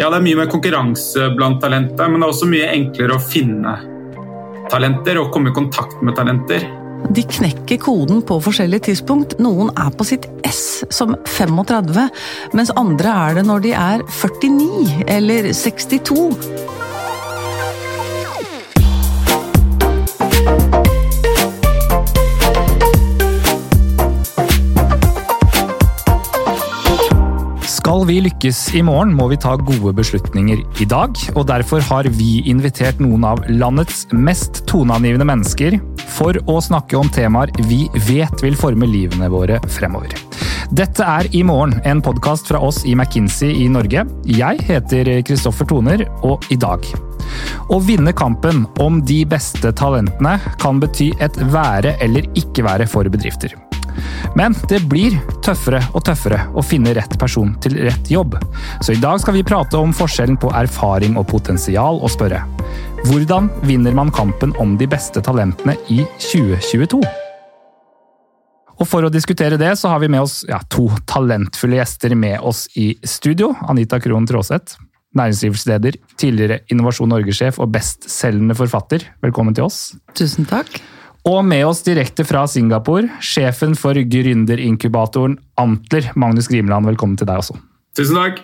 Ja, det er mye mer konkurranse blant talenter, men det er også mye enklere å finne talenter og komme i kontakt med talenter. De knekker koden på forskjellige tidspunkt. Noen er på sitt S som 35, mens andre er det når de er 49 eller 62. Skal vi lykkes i morgen, må vi ta gode beslutninger i dag. og Derfor har vi invitert noen av landets mest toneangivende mennesker for å snakke om temaer vi vet vil forme livene våre fremover. Dette er I morgen, en podkast fra oss i McKinsey i Norge. Jeg heter Kristoffer Toner, og i dag å vinne kampen om de beste talentene kan bety et være eller ikke være for bedrifter. Men det blir tøffere og tøffere å finne rett person til rett jobb. Så i dag skal vi prate om forskjellen på erfaring og potensial, og spørre hvordan vinner man kampen om de beste talentene i 2022? Og For å diskutere det så har vi med oss ja, to talentfulle gjester med oss i studio. Anita Krohn Traaseth, næringslivsleder, tidligere Innovasjon Norge-sjef og bestselgende forfatter. Velkommen til oss. Tusen takk. Og med oss direkte fra Singapore, sjefen for gründerinkubatoren Antler, Magnus Grimland. Velkommen til deg også. Tusen takk.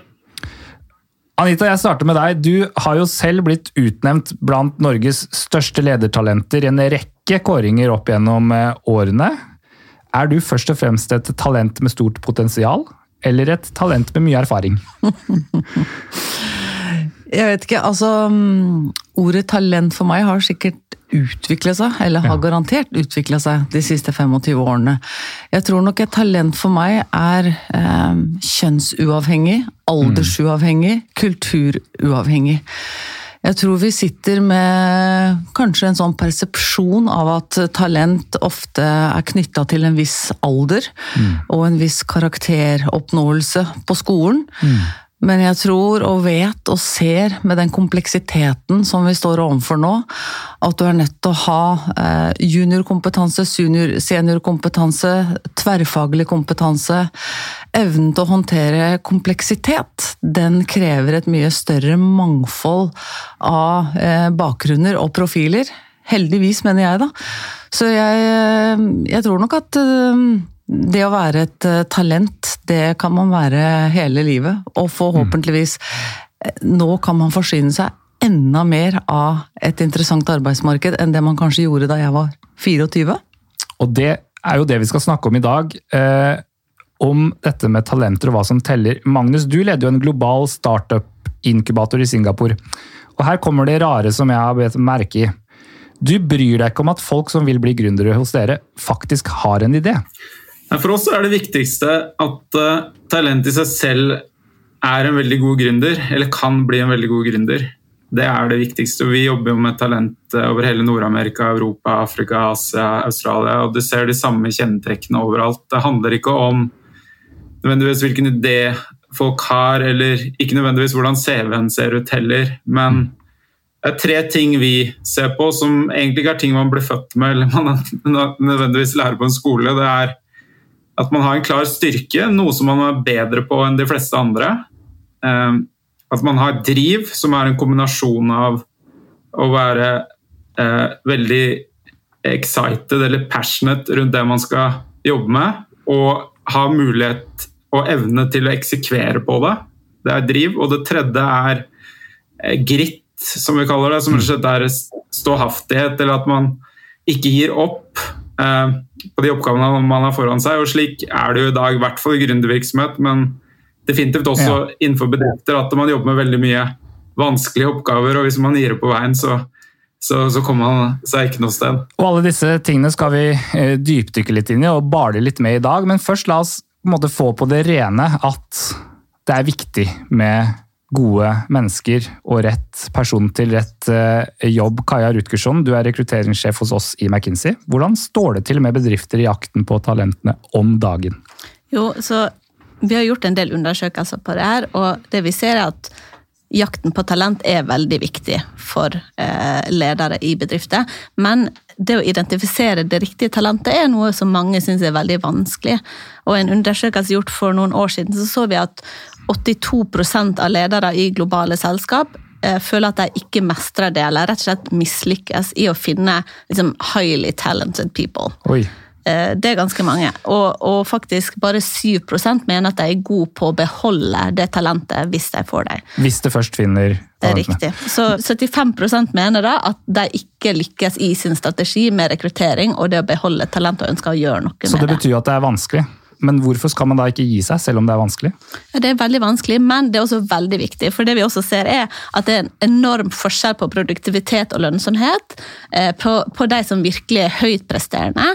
Anita, jeg starter med deg. Du har jo selv blitt utnevnt blant Norges største ledertalenter i en rekke kåringer opp gjennom eh, årene. Er du først og fremst et talent med stort potensial, eller et talent med mye erfaring? Jeg vet ikke, altså mm, Ordet talent for meg har sikkert utvikla seg, eller har garantert utvikla seg de siste 25 årene. Jeg tror nok et talent for meg er eh, kjønnsuavhengig, aldersuavhengig, kulturuavhengig. Jeg tror vi sitter med kanskje en sånn persepsjon av at talent ofte er knytta til en viss alder mm. og en viss karakteroppnåelse på skolen. Mm. Men jeg tror og vet og ser med den kompleksiteten som vi står overfor nå, at du er nødt til å ha eh, juniorkompetanse, seniorkompetanse, tverrfaglig kompetanse. Evnen til å håndtere kompleksitet, den krever et mye større mangfold av eh, bakgrunner og profiler. Heldigvis, mener jeg, da. Så jeg, eh, jeg tror nok at det å være et talent, det kan man være hele livet. Og forhåpentligvis eh, Nå kan man forsyne seg enda mer av et interessant arbeidsmarked enn det man kanskje gjorde da jeg var 24. Og det er jo det vi skal snakke om i dag. Eh, om dette med talenter og hva som teller. Magnus, du leder jo en global startup-inkubator i Singapore. Og her kommer det rare som jeg har bedt merke i. Du bryr deg ikke om at folk som vil bli gründere hos dere, faktisk har en idé. For oss er det viktigste at uh, talent i seg selv er en veldig god gründer, eller kan bli en veldig god gründer. Det er det viktigste. Vi jobber jo med talent eh, over hele Nord-Amerika, Europa, Afrika, Asia, Australia. og Du ser de samme kjennetrekkene overalt. Det handler ikke om nødvendigvis hvilken idé folk har, eller ikke nødvendigvis hvordan CV-en ser ut heller. Men det er tre ting vi ser på som egentlig ikke er ting man blir født med, eller man nødvendigvis lærer på en skole. Det er at man har en klar styrke, noe som man er bedre på enn de fleste andre. Ehm, at man har driv, som er en kombinasjon av å være eh, veldig excited eller passionate rundt det man skal jobbe med, og ha mulighet og evne til å eksekvere på det. Det er driv. Og det tredje er eh, gritt, som vi kaller det. Som rett og slett er ståhaftighet, eller at man ikke gir opp. Eh, på de oppgavene man har foran seg. og Slik er det jo i dag, i hvert fall i gründervirksomhet, men definitivt også ja. innenfor bedrifter, at man jobber med veldig mye vanskelige oppgaver. og Hvis man gir opp på veien, så, så, så kommer man seg ikke noe sted. Og Alle disse tingene skal vi eh, dypdykke litt inn i og bale litt med i dag. Men først la oss på en måte få på det rene at det er viktig med gode mennesker og rett person til rett eh, jobb. Kaja Rutgersson, du er rekrutteringssjef hos oss i McKinsey. Hvordan står det til med bedrifter i jakten på talentene om dagen? Jo, så Vi har gjort en del undersøkelser på det her, og det vi ser er at jakten på talent er veldig viktig for eh, ledere i bedrifter. Men det å identifisere det riktige talentet er noe som mange syns er veldig vanskelig. Og en undersøkelse gjort for noen år siden så så vi at 82% av ledere i globale selskap eh, føler at de ikke mestrer det, eller rett og slett mislykkes i å finne liksom, highly talented people. Oi. Eh, Det er ganske mange. Og, og faktisk bare 7% mener at de er gode på å beholde det talentet hvis de får det. Hvis det først finner Det er talentene. riktig. Så 75% mener da at de ikke lykkes i sin strategi med rekruttering og det å beholde talent og ønsker å gjøre noe med det Så det. betyr jo at det er vanskelig. Men hvorfor skal man da ikke gi seg, selv om det er vanskelig? Ja, Det er veldig vanskelig, men det er også veldig viktig. For det vi også ser er at det er en enorm forskjell på produktivitet og lønnsomhet eh, på, på de som virkelig er høyt presterende,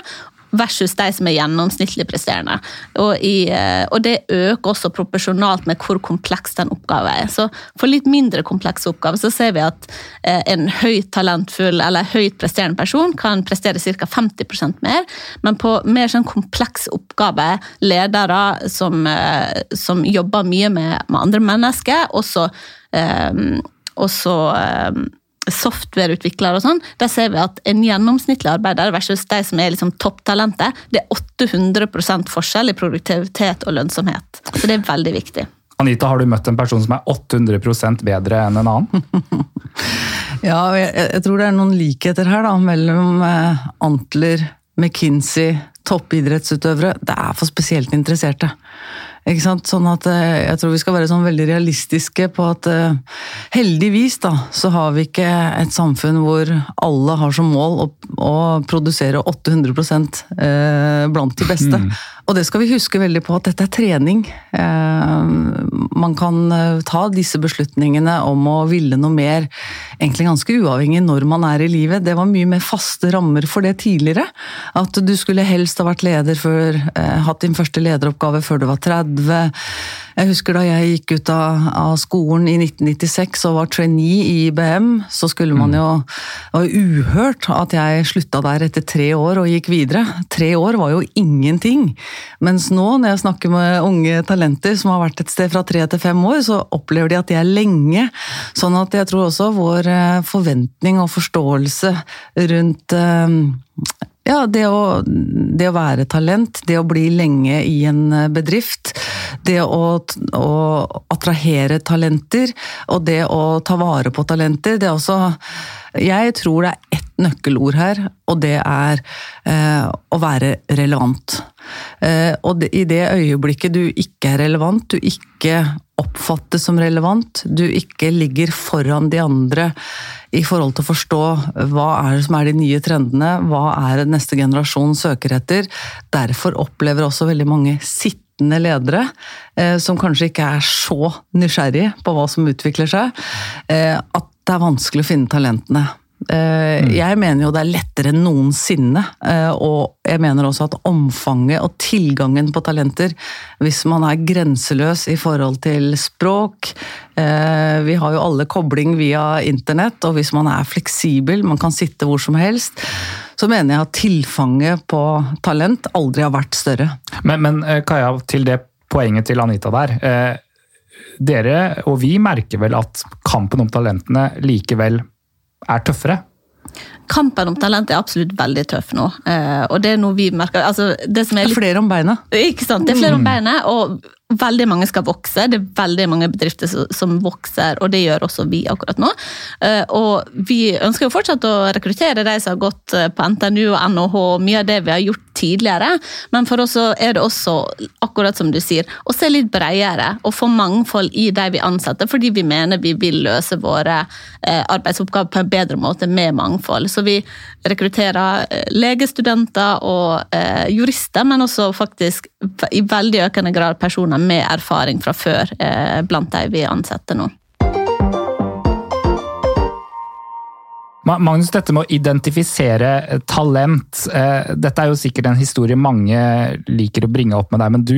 versus de som er gjennomsnittlig presterende. Og, i, eh, og det øker også proporsjonalt med hvor kompleks den oppgaven er. Så for litt mindre komplekse oppgaver så ser vi at eh, en høyt talentfull eller høyt presterende person kan prestere ca. 50% mer, men på mer sånn komplekse oppgaver, ledere som, eh, som jobber mye med, med andre mennesker, også, um, også eh, softwareutviklere og sånn, der ser vi at en gjennomsnittlig arbeider versus de som er liksom topptalentet, det er 800% forskjell i produktivitet og lønnsomhet. Så det er veldig viktig. Anita, har du møtt en person som er 800% bedre enn en annen? Ja, jeg, jeg tror det er noen likheter her da, mellom eh, Antler, McKinsey, toppidrettsutøvere. Det er for spesielt interesserte. Ikke sant? Sånn at eh, Jeg tror vi skal være sånn veldig realistiske på at eh, heldigvis da, så har vi ikke et samfunn hvor alle har som mål å, å produsere 800 eh, blant de beste. Og det skal vi huske veldig på at dette er trening. Eh, man kan eh, ta disse beslutningene om å ville noe mer, egentlig ganske uavhengig når man er i livet. Det var mye mer faste rammer for det tidligere. At du skulle helst ha vært leder før, eh, hatt din første lederoppgave før du var 30. Jeg husker da jeg gikk ut av, av skolen i 1996 og var trainee i IBM, så skulle man jo Det var uhørt at jeg slutta der etter tre år og gikk videre. Tre år var jo ingenting. Mens nå, når jeg snakker med unge talenter som har vært et sted fra tre til fem år, så opplever de at de er lenge. Sånn at jeg tror også vår eh, forventning og forståelse rundt eh, ja, det å, det å være talent, det å bli lenge i en eh, bedrift, det å, å attrahere talenter, og det å ta vare på talenter, det er også Jeg tror det er ett nøkkelord her, og det er eh, å være relevant. Eh, og i det øyeblikket du ikke er relevant, du ikke oppfattes som relevant, du ikke ligger foran de andre i forhold til å forstå hva er det som er de nye trendene, hva er det neste generasjon søker etter. Derfor opplever også veldig mange sittende ledere, eh, som kanskje ikke er så nysgjerrige på hva som utvikler seg, eh, at det er vanskelig å finne talentene. Eh, Jeg mener jo det er lettere enn noensinne, eh, og jeg mener også at omfanget og tilgangen på talenter, hvis man er grenseløs i forhold til språk eh, Vi har jo alle kobling via internett, og hvis man er fleksibel, man kan sitte hvor som helst, så mener jeg at tilfanget på talent aldri har vært større. Men, men Kaja, til det poenget til Anita der. Eh, dere og vi merker vel at kampen om talentene likevel er tøffere? Kampen om talent er absolutt veldig tøff nå, eh, og det er noe vi merker altså, det som er Det er flere om beina. Ikke sant? Det er flere om beinet, og veldig mange skal vokse. Det er veldig mange bedrifter som, som vokser, og det gjør også vi akkurat nå. Eh, Og vi ønsker jo fortsatt å rekruttere de som har gått eh, på NTNU og NHH, mye av det vi har gjort tidligere, men for oss er det også, akkurat som du sier, å se litt bredere og få mangfold i de vi ansetter, fordi vi mener vi vil løse våre eh, arbeidsoppgaver på en bedre måte med mangfold. Så vi rekrutterer eh, legestudenter og eh, jurister, men også faktisk i veldig økende grad personer med erfaring fra før blant de vi ansetter nå. Magnus, dette med å identifisere eh, talent, eh, dette er jo sikkert en historie mange liker å bringe opp med deg, men du,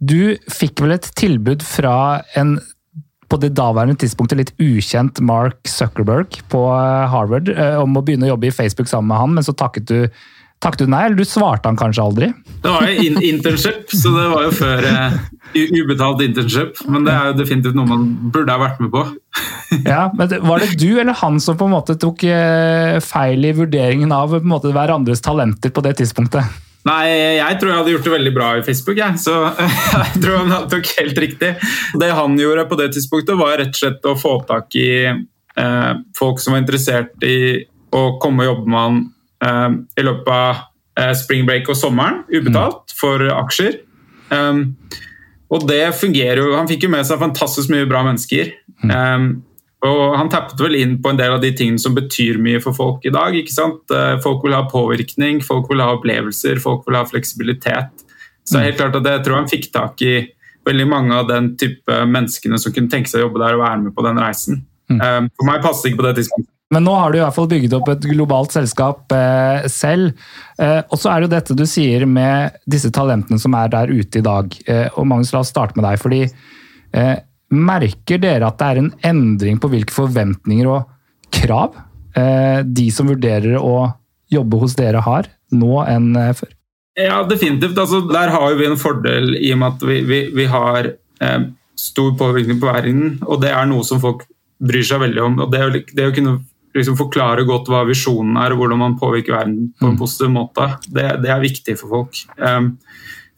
du fikk vel et tilbud fra en på det daværende tidspunktet litt ukjent Mark Zuckerberg på eh, Harvard om å begynne å jobbe i Facebook sammen med han, men så takket du, takket du nei, eller du svarte han kanskje aldri? Det var jo in internship, så det var jo før uh, ubetalt internship. Men det er jo definitivt noe man burde ha vært med på. Ja, men Var det du eller han som på en måte tok uh, feil i vurderingen av på en måte hverandres talenter på det tidspunktet? Nei, jeg tror jeg hadde gjort det veldig bra i Facebook, jeg. Så jeg tror han tok helt riktig. Det han gjorde på det tidspunktet, var rett og slett å få tak i uh, folk som var interessert i å komme og jobbe med han i løpet av eh, spring break og sommeren, ubetalt, mm. for aksjer. Um, og det fungerer jo. Han fikk jo med seg fantastisk mye bra mennesker. Mm. Um, og han tappet vel inn på en del av de tingene som betyr mye for folk i dag. ikke sant? Eh, folk vil ha påvirkning, folk vil ha opplevelser, folk vil ha fleksibilitet. Så er helt klart at jeg tror han fikk tak i veldig mange av den type menneskene som kunne tenke seg å jobbe der og være med på den reisen. Mm. Eh, for meg passer det ikke på det tidspunktet. Men nå har du i hvert fall bygget opp et globalt selskap eh, selv. Eh, og så er det jo dette du sier med disse talentene som er der ute i dag. Eh, og Magnus, la oss starte med deg. fordi eh, Merker dere at det er en endring på hvilke forventninger og krav eh, de som vurderer å jobbe hos dere har, nå enn eh, før? Ja, definitivt. Altså, der har vi en fordel i og med at vi, vi, vi har stor påvirkning på verden, og det er noe som folk bryr seg veldig om. og Det, det å kunne liksom forklare godt hva visjonen er, og hvordan man påvirker verden på en mm. positiv måte, det, det er viktig for folk. Um,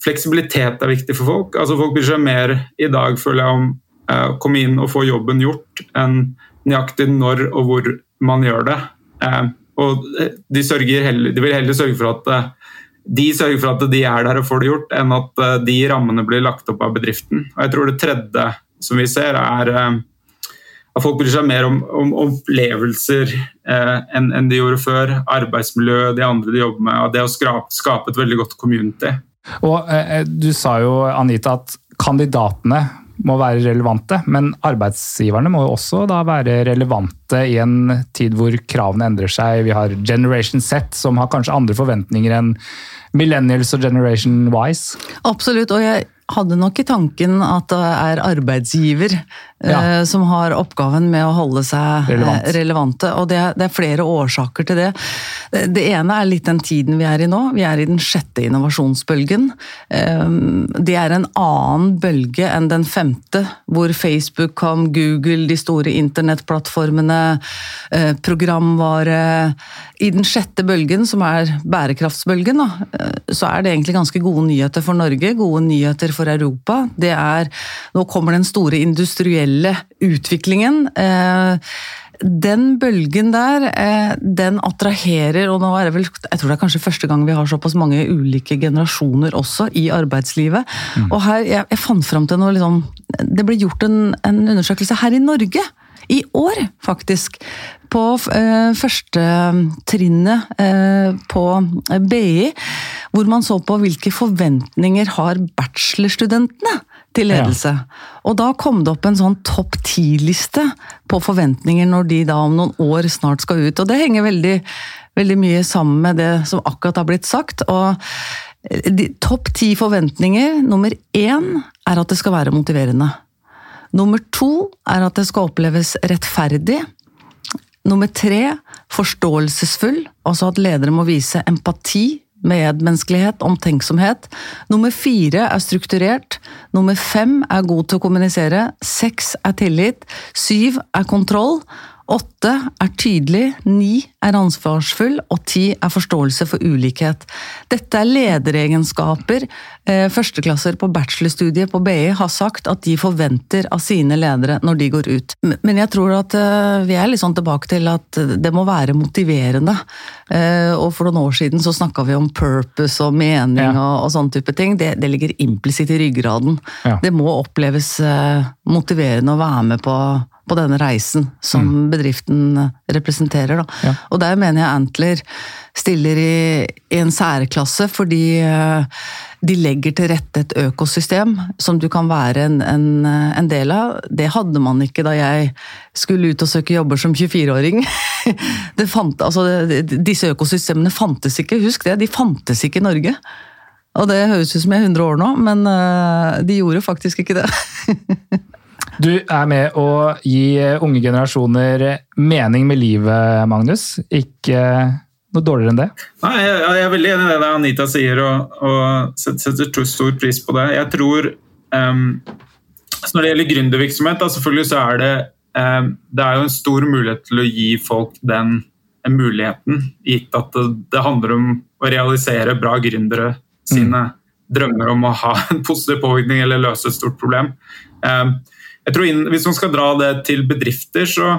fleksibilitet er viktig for folk. Altså, folk bryr seg mer i dag, føler jeg, om uh, komme inn og få jobben gjort, enn nøyaktig når og hvor man gjør det. Uh, og de, heller, de, vil heller sørge for at uh, de sørger for at de er der og får det gjort, enn at de rammene blir lagt opp av bedriften. Og jeg tror Det tredje som vi ser, er at folk bryr seg mer om, om opplevelser eh, enn, en de gjorde før. Arbeidsmiljø, de andre de jobber med, og det å skape, skape et veldig godt community. Og eh, Du sa jo Anita, at kandidatene må være relevante, men arbeidsgiverne må jo også da være relevante i en tid hvor kravene endrer seg. Vi har Generation Z, som har kanskje andre forventninger enn millennials og Generation Wise. Absolutt, og jeg hadde nok i tanken at det er arbeidsgiver ja. eh, som har oppgaven med å holde seg eh, Relevant. relevante. Og det, det, er flere årsaker til det. Det ene er litt den tiden vi er i nå. Vi er i den sjette innovasjonsbølgen. Eh, det er en annen bølge enn den femte, hvor Facebook kom, Google, de store internettplattformene, eh, programvare I den sjette bølgen, som er bærekraftsbølgen, da, eh, så er det egentlig ganske gode nyheter for Norge. Gode nyheter for Europa. Det er Nå kommer den store industrielle utviklingen. Eh, den bølgen der, eh, den attraherer, og nå er det vel Jeg tror det er kanskje første gang vi har såpass mange ulike generasjoner også i arbeidslivet. Mm. Og her, jeg, jeg, fant fram til noe liksom Det ble gjort en, en undersøkelse her i Norge i år, faktisk. På eh, førstetrinnet eh, på BI, hvor man så på hvilke forventninger har bachelorstudentene til ledelse. Ja. Og da kom det opp en sånn topp ti-liste på forventninger når de da om noen år snart skal ut. Og det henger veldig, veldig mye sammen med det som akkurat har blitt sagt. og Topp ti forventninger. Nummer én er at det skal være motiverende. Nummer to er at det skal oppleves rettferdig. Nummer tre forståelsesfull, altså at ledere må vise empati, medmenneskelighet, omtenksomhet. Nummer fire er strukturert. Nummer fem er god til å kommunisere. Seks er tillit. Syv er kontroll. Åtte er tydelig, ni er ansvarsfull, og ti er forståelse for ulikhet. Dette er lederegenskaper eh, førsteklasser på bachelorstudiet på BI har sagt at de forventer av sine ledere når de går ut. Men jeg tror at eh, vi er litt sånn tilbake til at det må være motiverende. Eh, og for noen år siden så snakka vi om purpose og mening ja. og, og sånne type ting. Det, det ligger implisitt i ryggraden. Ja. Det må oppleves motiverende å være med på på denne reisen som mm. bedriften representerer. Ja. Og der mener jeg Antler stiller i, i, en særklasse, fordi eh, de legger til rette et økosystem som du kan være en, en, en del av. Det hadde man ikke da jeg skulle ut og søke jobber som 24-åring. Altså, disse økosystemene fantes ikke, husk det, de fantes ikke i Norge. Og det høres ut som jeg er 100 år nå, men eh, de gjorde faktisk ikke det. Du er med å gi unge generasjoner mening med livet, Magnus. Ikke noe dårligere enn det? Nei, jeg, er veldig enig i det Anita sier, og, og setter stor pris på det. Jeg tror um, Når det gjelder gründervirksomhet, selvfølgelig så er det um, det er jo en stor mulighet til å gi folk den muligheten, gitt at det, det handler om å realisere bra gründere sine mm. drømmer om å ha en positiv påvirkning eller løse et stort problem. Eh, jeg tror inn, Hvis man skal dra det til bedrifter, så,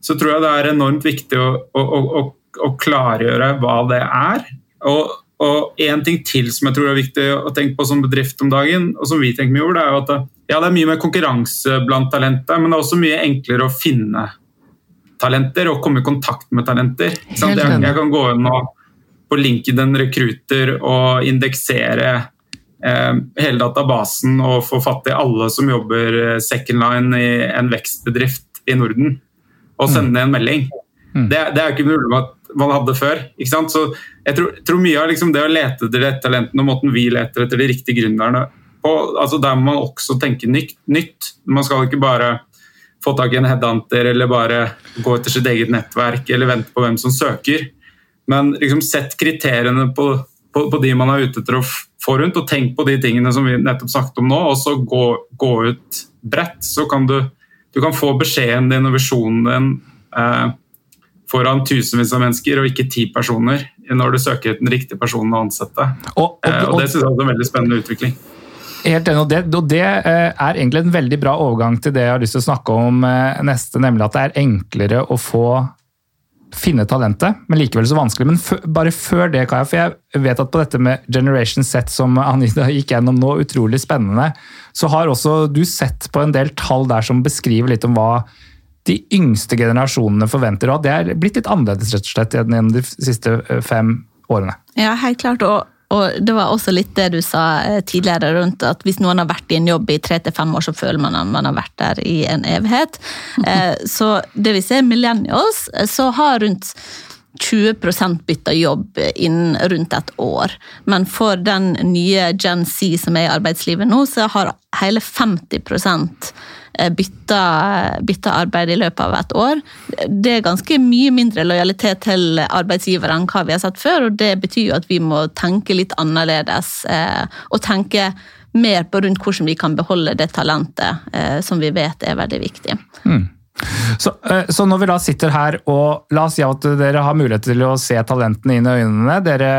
så tror jeg det er enormt viktig å, å, å, å klargjøre hva det er. Og, og en ting til som jeg tror er viktig å tenke på som bedrift om dagen, og som vi tenker mye over, det er jo at ja, det er mye mer konkurranse blant talenter, men det er også mye enklere å finne talenter og komme i kontakt med talenter. Jeg, jeg, kan gå inn og, på LinkedIn Recruiter og indeksere hele databasen og få fatt i alle som jobber eh, second line i en vekstbedrift i Norden, og sende mm. en melding. Mm. Det, det, er ikke mulig med at man hadde før. ikke sant? Så jeg tror, tror mye av liksom det å lete etter de talentene og måten vi leter etter de riktige gründerne på, altså der må man også tenke nytt. nytt. Man skal ikke bare få tak i en headhunter eller bare gå etter sitt eget nettverk eller vente på hvem som søker. Men liksom sett kriteriene på, på, på, de man er ute etter å få rundt, og tenk på de tingene som vi nettopp snakket om nå, og så gå, gå ut bredt. Så kan du, du kan få beskjeden din og visjonen din eh, foran tusenvis av mennesker, og ikke ti personer, når du søker ut den riktige personen å ansette. Og, og, og, og det synes jeg er en veldig spennende utvikling. Helt enig, og det, og det, eh, er egentlig en veldig bra overgang til det jeg har lyst til å snakke om eh, neste, nemlig at det er enklere å få finne talentet, men likevel så vanskelig. Men bare før det, Kaja, for jeg vet at på dette med Generation Z som Anita gikk gjennom nå, utrolig spennende, så har også du sett på en del tall der som beskriver litt om hva de yngste generasjonene forventer, og det er blitt litt annerledes rett og slett gjennom de siste eh, fem årene. Ja, helt klart. og og det var også litt det du sa eh, tidligere rundt at hvis noen har vært i en jobb i tre til fem år, så føler man at man har vært der i en evighet. Eh, så det vi ser millennials, så har rundt 20% bytta jobb innen rundt et år. Men for den nye Gen Z som er i arbeidslivet nå, så har hele 50 Eh, bytta, bytta, arbeid i løpet av et år. Det er ganske mye mindre lojalitet til arbeidsgiver enn hva vi har sett før, og det betyr jo at vi må tenke litt annerledes eh, og tenke mer på rundt hvordan vi kan beholde det talentet eh, som vi vet er veldig viktig. Mm. Så, så, når vi da sitter her og la oss si at dere har mulighet til å se talentene inn i øynene. Dere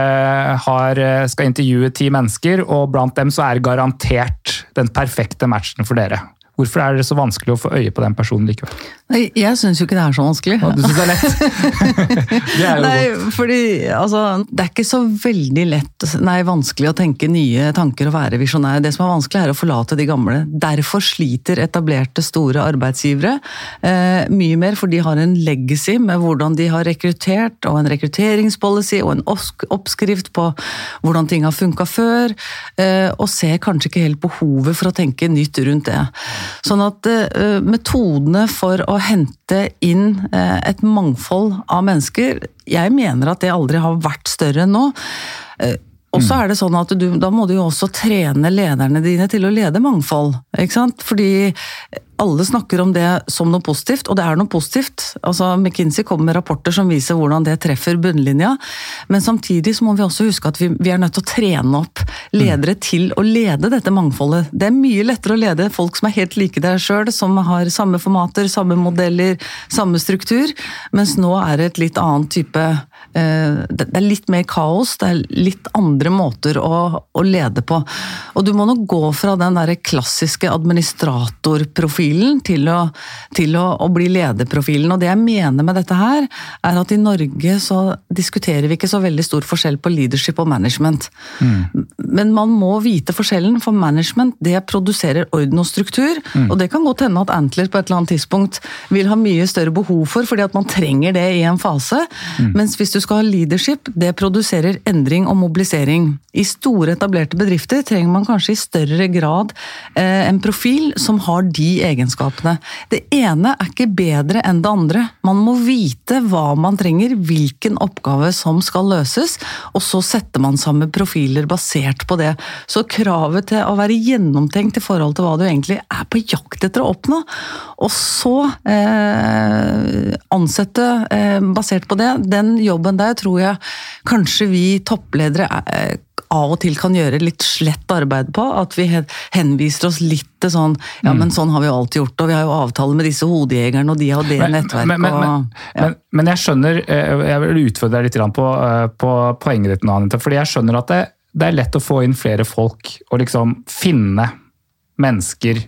har, skal intervjue ti mennesker, og blant dem så er garantert den perfekte matchen for dere. Hvorfor er det så vanskelig å få øye på den personen likevel? Nei, Jeg syns jo ikke det er så vanskelig. Ja, du syns det er lett? det er jo nei, godt. fordi altså, Det er ikke så veldig lett, nei, vanskelig å tenke nye tanker og være visjonær. Det som er vanskelig, er å forlate de gamle. Derfor sliter etablerte, store arbeidsgivere eh, mye mer, for de har en legacy med hvordan de har rekruttert, og en rekrutteringspolicy og en oppskrift på hvordan ting har funka før, eh, og ser kanskje ikke helt behovet for å tenke nytt rundt det. Sånn at eh, metodene for å hente inn uh, et mangfold av mennesker, jeg mener at det aldri har vært større enn nå. Og så er det sånn at du, Da må du jo også trene lederne dine til å lede mangfold. ikke sant? Fordi alle snakker om det som noe positivt, og det er noe positivt. Altså, McKinsey kommer med rapporter som viser hvordan det treffer bunnlinja. Men samtidig så må vi også huske at vi, vi er nødt til å trene opp ledere mm. til å lede dette mangfoldet. Det er mye lettere å lede folk som er helt like deg sjøl, som har samme formater, samme modeller, samme struktur. Mens nå er det et litt annet type Det er litt mer kaos, det er litt andre måter å, å lede på. Og du må nok gå fra den der klassiske administratorprofilen profilen til, å, til å, å, bli lederprofilen. Og det jeg mener med dette her, er at i Norge så diskuterer vi ikke så veldig stor forskjell på leadership og management. Mm. Men man må vite forskjellen, for management det produserer orden og struktur. Mm. Og det kan godt hende at Antler på et eller annet tidspunkt vil ha mye større behov for, fordi at man trenger det i en fase. Mm. Mens hvis du skal ha leadership, det produserer endring og mobilisering. I store, etablerte bedrifter trenger man kanskje i større grad eh, en profil som har de egenskapene. Det ene er ikke bedre enn det andre. Man må vite hva man trenger, hvilken oppgave som skal løses, og så setter man sammen profiler basert på det. Så kravet til å være gjennomtenkt i forhold til hva du egentlig er på jakt etter å oppnå, og så eh, ansette eh, basert på det, den jobben der tror jeg kanskje vi toppledere er, av og til kan gjøre litt slett arbeid på. At vi henviser oss litt til sånn Ja, men sånn har vi jo alltid gjort, og vi har jo avtale med disse hodejegerne, og de har det nettverket men, men, men, ja. men, jeg skjønner Jeg vil utfordre deg litt på, på poenget ditt nå, Anita. Fordi jeg skjønner at det, det, er lett å få inn flere folk og liksom finne mennesker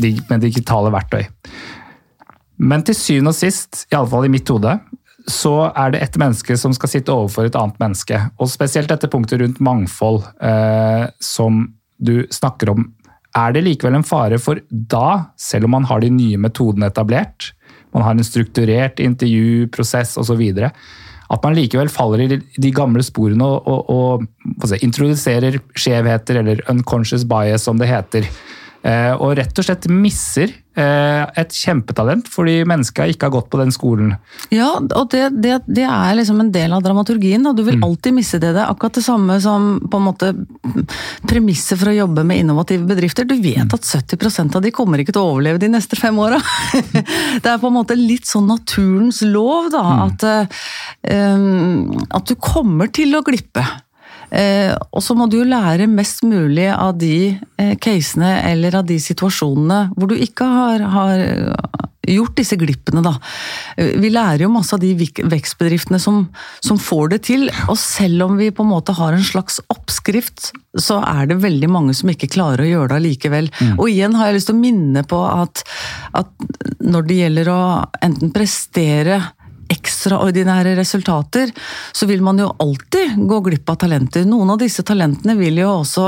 med digitale verktøy. Men til syvende og sist, iallfall i mitt hode, så er det et menneske som skal sitte overfor et annet menneske. Og spesielt dette punktet rundt mangfold, eh, som du snakker om. Er det likevel en fare for da, selv om man har de nye metodene etablert, man har en strukturert intervjuprosess osv., at man likevel faller i de gamle sporene og, og, og se, introduserer skjevheter, eller unconscious bias, som det heter. Eh, og rett og slett misser et kjempetalent fordi mennesker ikke har gått på den skolen. Ja, og det, det, det er liksom en del av dramaturgien. Da. Du vil mm. alltid misse det. Det er akkurat det samme som på en måte premisset for å jobbe med innovative bedrifter. Du vet mm. at 70% av de kommer ikke til å overleve de neste fem åra. det er på en måte litt sånn naturens lov, da. Mm. At, um, at du kommer til å glippe. Eh, og så må du jo lære mest mulig av de eh, casene eller av de situasjonene hvor du ikke har, har gjort disse glippene, da. Eh, vi lærer jo masse av de vekstbedriftene som, som, får det til. Og selv om vi på en måte har en slags oppskrift, så er det veldig mange som ikke klarer å gjøre det allikevel. Mm. Og igjen har jeg lyst til å minne på at, at når det gjelder å enten prestere ekstraordinære resultater, så vil man jo alltid gå glipp av talenter. Noen av disse talentene vil jo også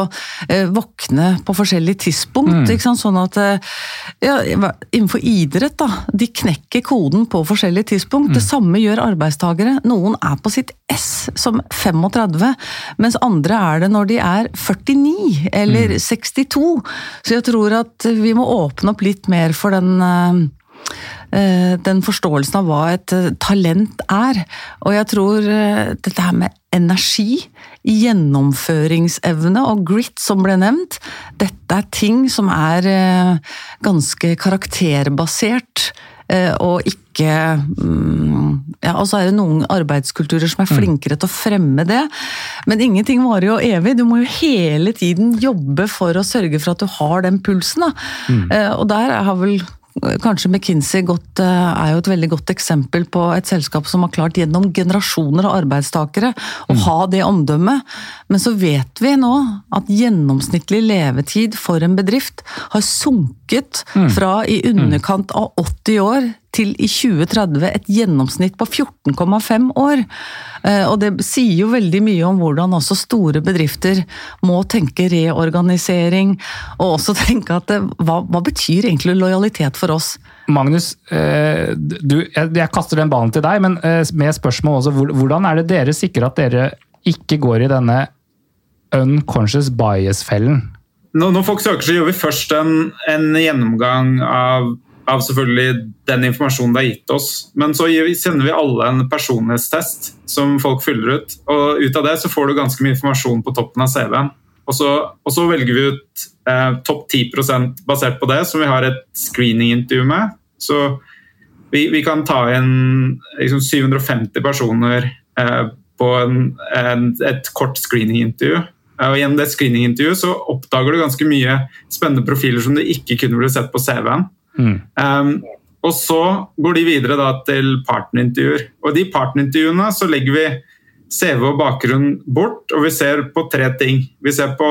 eh, våkne på forskjellige tidspunkt. Mm. Sånn at eh, ja, Innenfor idrett, da. De knekker koden på forskjellige tidspunkt. Mm. Det samme gjør arbeidstagere. Noen er på sitt S som 35, mens andre er det når de er 49 eller mm. 62. Så jeg tror at vi må åpne opp litt mer for den Eh, den forståelsen av hva et eh, talent er. Og jeg tror eh, dette her med energi, gjennomføringsevne og grit som ble nevnt, dette er ting som er ganske karakterbasert. Og ikke mm, ja, Og så er det noen arbeidskulturer som er mm. flinkere til å fremme det. Men ingenting varer jo evig. Du må jo hele tiden jobbe for å sørge for at du har den pulsen. Mm. Og der har vel Kanskje McKinsey godt, eh, er jo et veldig godt eksempel på et selskap som har klart gjennom generasjoner av arbeidstakere å mm. ha det omdømmet. Men så vet vi nå at gjennomsnittlig levetid for en bedrift har sunket mm. fra i underkant av 80 år til i 2030 et gjennomsnitt på 14,5 år. Eh, og det sier jo veldig mye om hvordan også store bedrifter må tenke reorganisering, og også tenke at eh, hva, hva betyr egentlig lojalitet for oss? Magnus, eh, du, jeg kaster den ballen til deg, men med spørsmål også. Hvordan er det dere sikrer at dere ikke går i denne unconscious bias-fellen? Når folk søker, så gjør vi først en, en gjennomgang av av selvfølgelig den informasjonen det har gitt oss. Men så sender vi alle en personlighetstest som folk fyller ut. Og ut av det så får du ganske mye informasjon på toppen av CV-en. Og og så, velger vi ut eh, topp 10 basert på det, som vi har et screening-intervju med. Så vi, vi, kan ta inn liksom 750 personer eh, på en, en, et kort screening-intervju. Og Gjennom det screening-intervjuet så oppdager du ganske mye spennende profiler som du ikke kunne blitt sett på CV-en. Mm. Um, og så går de videre da, til partnerintervjuer. Og de partnerintervjuene så legger vi CV og bakgrunn bort, og vi ser på tre ting. Vi ser på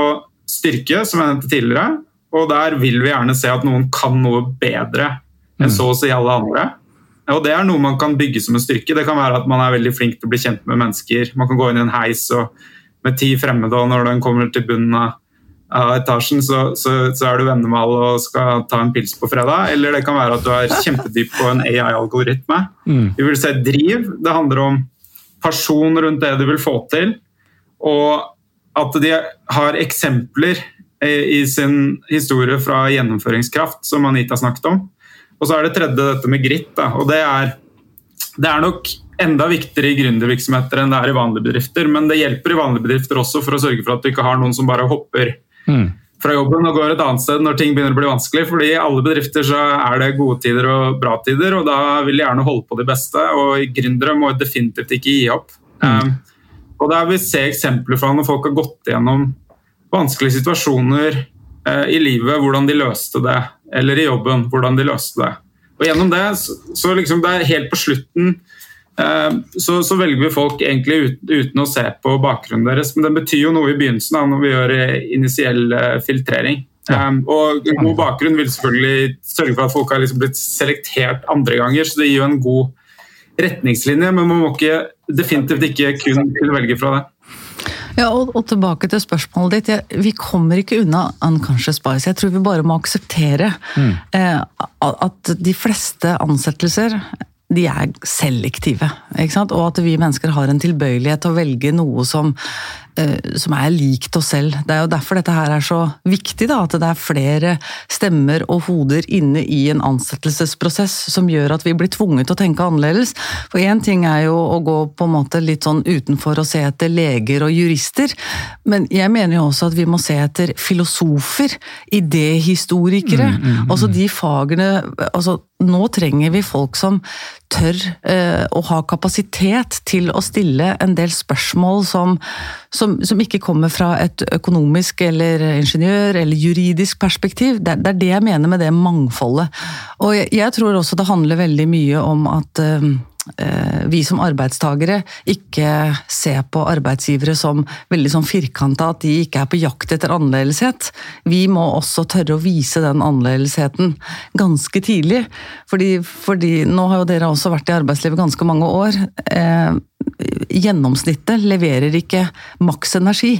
styrke, som jeg nevnte tidligere, og der vil vi gjerne se at noen kan noe bedre enn mm. så å si alle andre. Og det er noe man kan bygge som en styrke. Det kan være at man er veldig flink til å bli kjent med mennesker. Man kan gå inn i en heis med ti fremmede, og når den kommer til bunnen av av etasjen, så, så, så, er du venner med alle og skal ta en pils på fredag. Eller det kan være at du er kjempedyp på en AI-algoritme. Mm. Vi vil se driv. Det handler om person rundt det du vil få til. Og at de har eksempler i sin historie fra gjennomføringskraft, som Anita snakket om. Og så er det tredje dette med grit. Da. Og det er, det er nok enda viktigere i gründervirksomheter enn det er i vanlige bedrifter. Men det hjelper i vanlige bedrifter også for å sørge for at du ikke har noen som bare hopper mm. fra jobben og går et annet sted når ting begynner å bli vanskelig. fordi i alle bedrifter så er det gode tider og bra tider, og da vil de gjerne holde på de beste. Og gründere må definitivt ikke gi opp. Mm. Um, Og der vil vi se eksempler fra når folk har gått gjennom vanskelige situasjoner uh, i livet, hvordan de løste det, eller i jobben, hvordan de løste det. Og gjennom det, så, så liksom det er helt på slutten så, så, velger vi folk egentlig uten, uten, å se på bakgrunnen deres. Men det betyr jo noe i begynnelsen da, når vi gjør eh, initiell eh, filtrering. Ja. Um, og en god bakgrunn vil selvfølgelig sørge for at folk har liksom blitt selektert andre ganger, så det gir jo en god retningslinje, men man må ikke, definitivt ikke kun kunne velge fra det. Ja, og, og, tilbake til spørsmålet ditt. Jeg, vi kommer ikke unna unconscious bias. Jeg tror vi bare må akseptere mm. eh, at de fleste ansettelser de er selektive. Og at vi mennesker har en tilbøyelighet til å velge noe som som er likt oss selv. Det er jo derfor dette her er så viktig, da, at det er flere stemmer og hoder inne i en ansettelsesprosess som gjør at vi blir tvunget til å tenke annerledes. For én ting er jo å gå på en måte litt sånn utenfor og se etter leger og jurister, men jeg mener jo også at vi må se etter filosofer, idéhistorikere. Mm, mm, mm. Altså de fagene altså nå trenger vi folk som tør eh, å ha kapasitet til å stille en del spørsmål som, som, som, ikke kommer fra et økonomisk eller ingeniør eller juridisk perspektiv. Det, det, er det jeg mener med det mangfoldet. Og jeg, jeg tror også det handler veldig mye om at eh, Eh, vi som arbeidstagere ikke ser på arbeidsgivere som veldig sånn firkanta, at de ikke er på jakt etter annerledeshet. Vi må også tørre å vise den annerledesheten ganske tidlig. Fordi, fordi nå har jo dere også vært i arbeidslivet ganske mange år. Gjennomsnittet leverer ikke maks energi.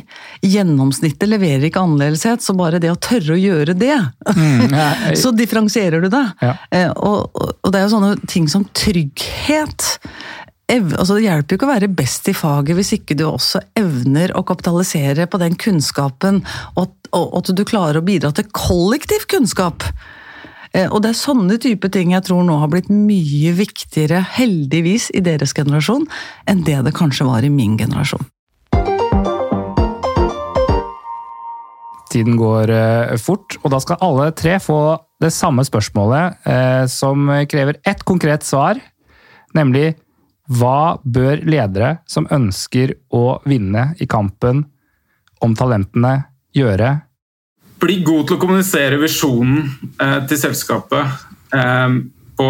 Gjennomsnittet leverer ikke annerledeshet, så bare det å tørre å gjøre det, mm, ja, så differensierer du det. Ja. Eh, og, og, det er jo sånne ting som trygghet. Altså, det hjelper jo ikke å være best i faget hvis ikke du også evner å kapitalisere på den kunnskapen, og, og at du klarer å bidra til kollektiv kunnskap. Eh, og det er sånne type ting jeg tror nå har blitt mye viktigere, heldigvis, i deres generasjon, enn det det kanskje var i min generasjon. Tiden går eh, fort, og da skal alle tre få det samme spørsmålet, eh, som krever ett konkret svar, nemlig hva bør ledere som ønsker å vinne i kampen om talentene, gjøre bli god til å kommunisere visjonen eh, til selskapet eh, på,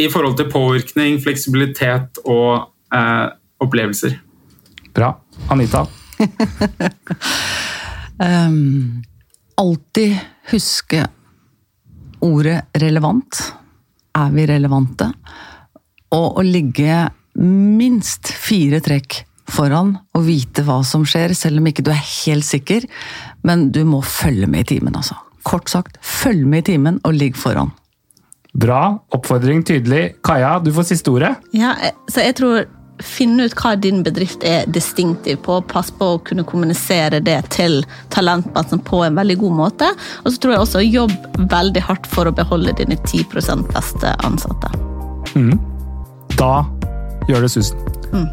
i forhold til påvirkning, fleksibilitet og eh, opplevelser. Bra. Anita? um, alltid huske ordet relevant. Er vi relevante? Og å ligge minst fire trekk foran og vite hva som skjer, selv om ikke du er helt sikker. Men du må følge med i timen, altså. Kort sagt, følg med i timen og ligg foran. Bra. Oppfordring tydelig. Kaja, du får siste ordet. Ja, så jeg tror Finne ut hva din bedrift er distinktiv på. Pass på å kunne kommunisere det til talentmassen på en veldig god måte. Og så tror jeg også jobb veldig hardt for å beholde dine 10% beste ansatte. Mm. Da gjør det susen. Mm.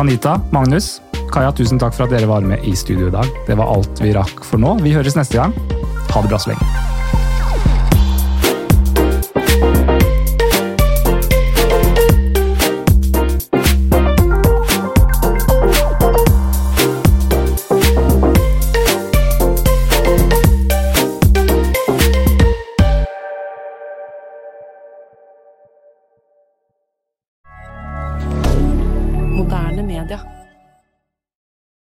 Anita, Magnus, Kaja, tusen takk for at dere var med i studio i dag. Det var alt vi rakk for nå. Vi høres neste gang. Ha det bra så lenge.